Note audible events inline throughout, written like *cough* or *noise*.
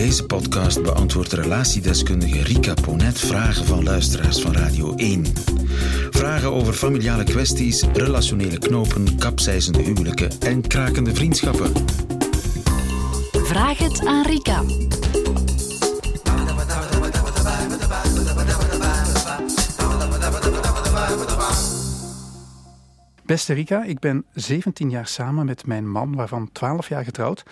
deze podcast beantwoordt relatiedeskundige Rika Ponet vragen van luisteraars van Radio 1. Vragen over familiale kwesties, relationele knopen, kapseizende huwelijken en krakende vriendschappen. Vraag het aan Rika. Beste Rika, ik ben 17 jaar samen met mijn man, waarvan 12 jaar getrouwd.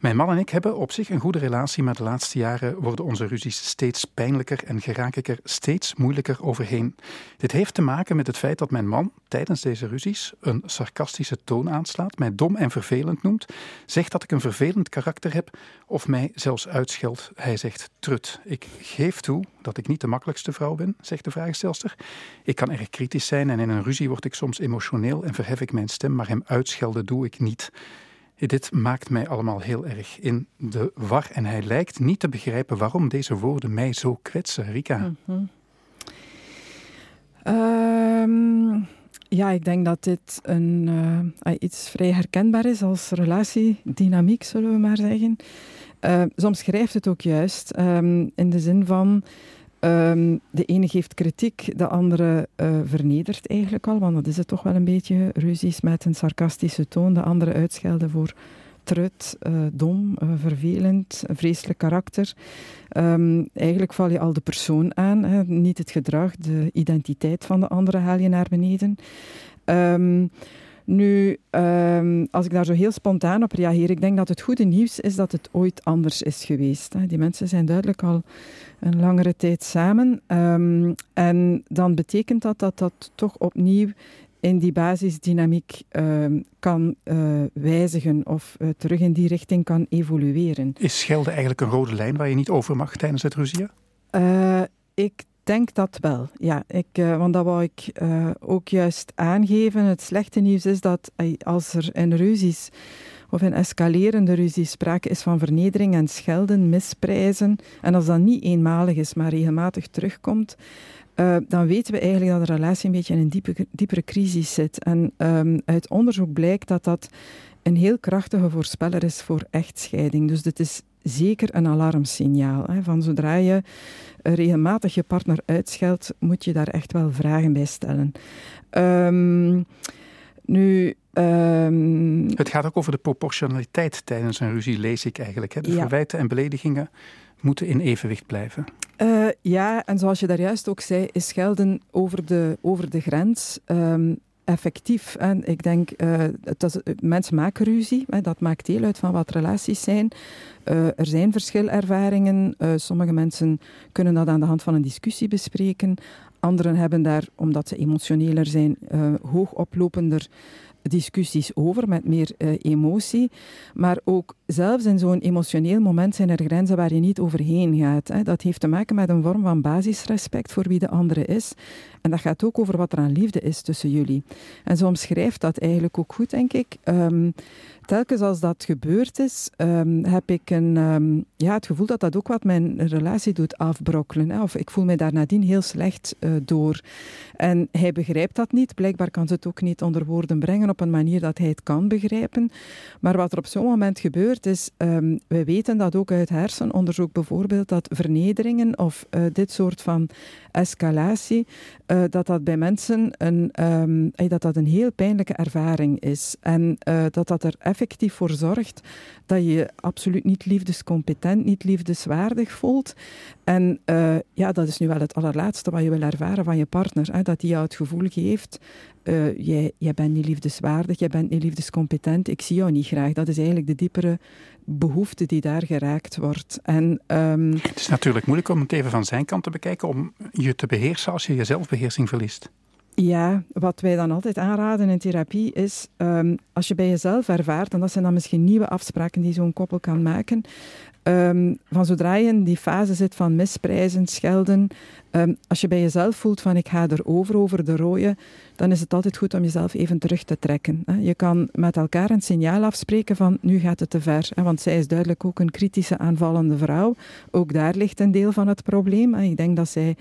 Mijn man en ik hebben op zich een goede relatie, maar de laatste jaren worden onze ruzies steeds pijnlijker en geraak ik er steeds moeilijker overheen. Dit heeft te maken met het feit dat mijn man tijdens deze ruzies een sarcastische toon aanslaat, mij dom en vervelend noemt, zegt dat ik een vervelend karakter heb of mij zelfs uitscheldt. Hij zegt trut. Ik geef toe dat ik niet de makkelijkste vrouw ben, zegt de vraagstelster. Ik kan erg kritisch zijn en in een ruzie word ik soms emotioneel en verhef ik mijn stem, maar hem uitschelden doe ik niet. Dit maakt mij allemaal heel erg in de war en hij lijkt niet te begrijpen waarom deze woorden mij zo kwetsen. Rika. Mhm. Ehm, ja, ik denk dat dit een, uh, iets vrij herkenbaar is als relatiedynamiek, zullen we maar zeggen. Uh, soms schrijft het ook juist ehm, in de zin van Ehm, de ene geeft kritiek, de andere uh, vernedert eigenlijk al, want dat is het toch wel een beetje. Ruzies met een sarcastische toon, de andere uitschelden voor trut, uh, dom, uh, vervelend, vreselijk karakter. Um, eigenlijk val je al de persoon aan, hè, niet het gedrag, de identiteit van de andere haal je naar beneden. Um, nu, um, als ik daar zo heel spontaan op reageer, ik denk dat het goede nieuws is dat het ooit anders is geweest. Hè. Die mensen zijn duidelijk al een langere tijd samen. Um, en dan betekent dat dat dat toch opnieuw in die basisdynamiek um, kan uh, wijzigen of uh, terug in die richting kan evolueren. Is schelden eigenlijk een rode lijn waar je niet over mag tijdens het ruzie? Denk dat wel, ja. Ik, uh, want dat wou ik uh, ook juist aangeven. Het slechte nieuws is dat als er in ruzies of in escalerende ruzies sprake is van vernedering en schelden, misprijzen, en als dat niet eenmalig is, maar regelmatig terugkomt, uh, dan weten we eigenlijk dat de relatie een beetje in een diepe, diepere crisis zit. En um, uit onderzoek blijkt dat dat een heel krachtige voorspeller is voor echtscheiding. Dus dit is zeker een alarmsignaal. Hè, van zodra je regelmatig je partner uitscheldt, moet je daar echt wel vragen bij stellen. Um, nu, um... Het gaat ook over de proportionaliteit tijdens een ruzie, lees ik eigenlijk. Hè? De ja. verwijten en beledigingen moeten in evenwicht blijven. Uh, ja, en zoals je daar juist ook zei, is schelden over de, over de grens um, effectief. En ik denk, uh, dat is, mensen maken ruzie, dat maakt deel uit van wat relaties zijn. Uh, er zijn verschilervaringen. Sommige mensen kunnen dat aan de hand van een discussie bespreken. Anderen hebben daar, omdat ze emotioneler zijn, hoogoplopender discussies over met meer emotie. Maar ook zelfs in zo'n emotioneel moment zijn er grenzen waar je niet overheen gaat. Dat heeft te maken met een vorm van basisrespect voor wie de andere is. En dat gaat ook over wat er aan liefde is tussen jullie. En zo omschrijft dat eigenlijk ook goed, denk ik. Um, telkens als dat gebeurd is, um, heb ik een, um, ja, het gevoel dat dat ook wat mijn relatie doet afbrokkelen. Hè. Of ik voel me daar nadien heel slecht uh, door. En hij begrijpt dat niet. Blijkbaar kan ze het ook niet onder woorden brengen op een manier dat hij het kan begrijpen. Maar wat er op zo'n moment gebeurt is, um, we weten dat ook uit hersenonderzoek bijvoorbeeld, dat vernederingen of uh, dit soort van escalatie, uh, dat dat bij mensen een, um, dat dat een heel pijnlijke ervaring is. En dat dat er effectief voor zorgt dat je absoluut niet liefdescompetent, niet liefdeswaardig voelt. En ja, dat is nu wel het allerlaatste wat je wil ervaren van je partner. Hè, dat die jou het gevoel geeft, uh, jij, jij bent niet liefdeswaardig, jij bent niet liefdescompetent, ik zie jou niet graag. Dat is eigenlijk de diepere behoefte die daar geraakt wordt. En, um... Het is natuurlijk moeilijk om het even van zijn kant te bekijken, om je te beheersen als je je zelfbeheersing verliest. Ja, wat wij dan altijd aanraden in therapie is, um, als je bij jezelf ervaart, en dat zijn dan misschien nieuwe afspraken die zo'n koppel kan maken, um, van zodra je in die fase zit van misprijzen, schelden, um, als je bij jezelf voelt van ik ga erover, over de rode, dan is het altijd goed om jezelf even terug te trekken. Hè. Je kan met elkaar een signaal afspreken van nu gaat het te ver. Hè, want zij is duidelijk ook een kritische aanvallende vrouw. Ook daar ligt een deel van het probleem. Hè. Ik denk dat, zij,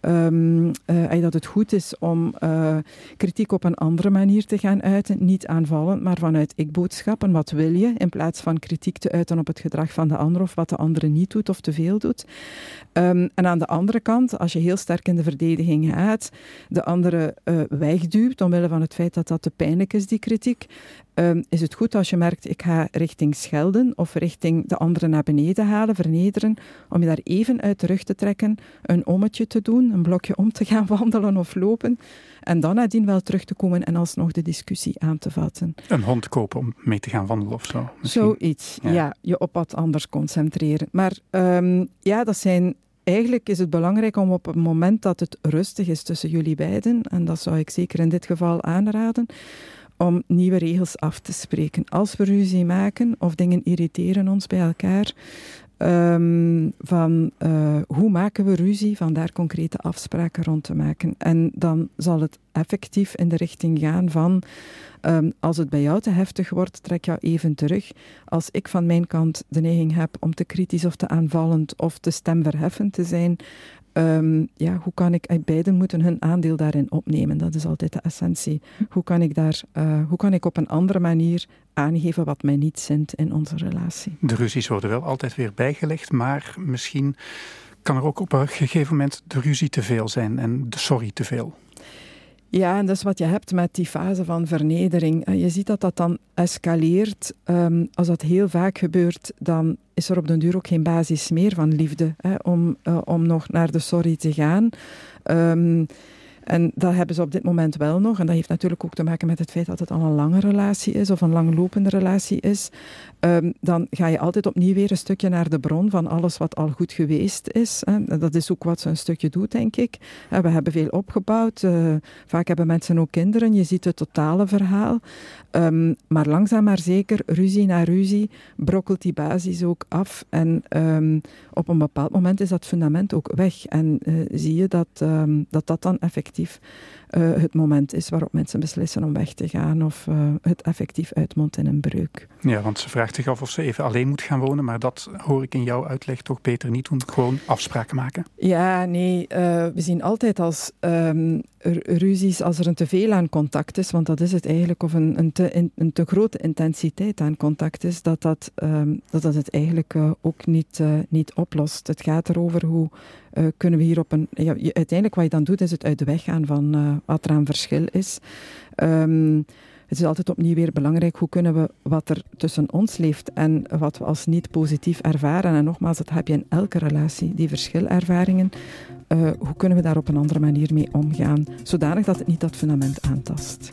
um, uh, dat het goed is om uh, kritiek op een andere manier te gaan uiten. Niet aanvallend, maar vanuit ik-boodschappen. Wat wil je? In plaats van kritiek te uiten op het gedrag van de ander of wat de andere niet doet of te veel doet. Ehm, en aan de andere kant, als je heel sterk in de verdediging gaat, de andere uh, wegduwt omwille van het feit dat dat te pijnlijk is, die kritiek, um, is het goed als je merkt, ik ga richting schelden of richting de andere naar beneden halen, vernederen, om je daar even uit de rug te trekken, een ommetje te doen, een blokje om te gaan *laughs* wandelen of lopen, en dan nadien wel terug te komen en alsnog de discussie aan te vatten. Een hond kopen om mee te gaan wandelen of zo? Misschien. Zoiets, ja. Je op wat anders concentreren. Maar um, ja, dat zijn eigenlijk is het belangrijk om op het moment dat het rustig is tussen jullie beiden, en dat zou ik zeker in dit geval aanraden, om nieuwe regels af te spreken. Als we ruzie maken of dingen irriteren ons bij elkaar, um, van uh, hoe maken we ruzie, van daar concrete afspraken rond te maken. En dan zal het effectief in de richting gaan van um, als het bij jou te heftig wordt, trek jou even terug. Als ik van mijn kant de neiging heb om te kritisch of te aanvallend of te stemverheffend te zijn, Um, ja, hoe kan ik, eh, beiden moeten hun aandeel daarin opnemen. Dat is altijd de essentie. Hoe kan ik, daar, uh, hoe kan ik op een andere manier aangeven wat mij niet zint in onze relatie? De ruzies worden wel altijd weer bijgelegd, maar misschien kan er ook op een gegeven moment de ruzie te veel zijn en de sorry te veel. Ja, en dat is wat je hebt met die fase van vernedering. Je ziet dat dat dan escaleert. Um, als dat heel vaak gebeurt, dan is er op den duur ook geen basis meer van liefde hè, om, uh, om nog naar de sorry te gaan. Um, en dat hebben ze op dit moment wel nog. En dat heeft natuurlijk ook te maken met het feit dat het al een lange relatie is of een langlopende relatie is. Um, dan ga je altijd opnieuw weer een stukje naar de bron van alles wat al goed geweest is. Dat is ook wat ze een stukje doet, denk ik. We hebben veel opgebouwd. Uh, vaak hebben mensen ook kinderen. Je ziet het totale verhaal. Um, maar langzaam maar zeker, ruzie na ruzie, brokkelt die basis ook af. En um, op een bepaald moment is dat fundament ook weg. En uh, zie je dat, dat dat dan effectief uh, het moment is waarop mensen beslissen om weg te gaan of uh, het effectief uitmondt in een breuk. Ja, want ze vraagt zich af of ze even alleen moet gaan wonen, maar dat hoor ik in jouw uitleg toch beter niet doen. Gewoon afspraken maken. Ja, nee, uh, we zien altijd als um, ruzies als er een te veel aan contact is, want dat is het eigenlijk, of een, een, te, in, een te grote intensiteit aan contact is, dat dat, um, dat, dat het eigenlijk ook niet, niet oplost. Het gaat erover hoe uh, kunnen we hier op een. Ja, uiteindelijk wat je dan doet, is het uit de weg gaan van uh, wat er aan verschil is. Um, het is altijd opnieuw weer belangrijk hoe kunnen we wat er tussen ons leeft en wat we als niet positief ervaren. En nogmaals, dat heb je in elke relatie, die verschilervaringen. Uh, hoe kunnen we daar op een andere manier mee omgaan, zodanig dat het niet dat fundament aantast.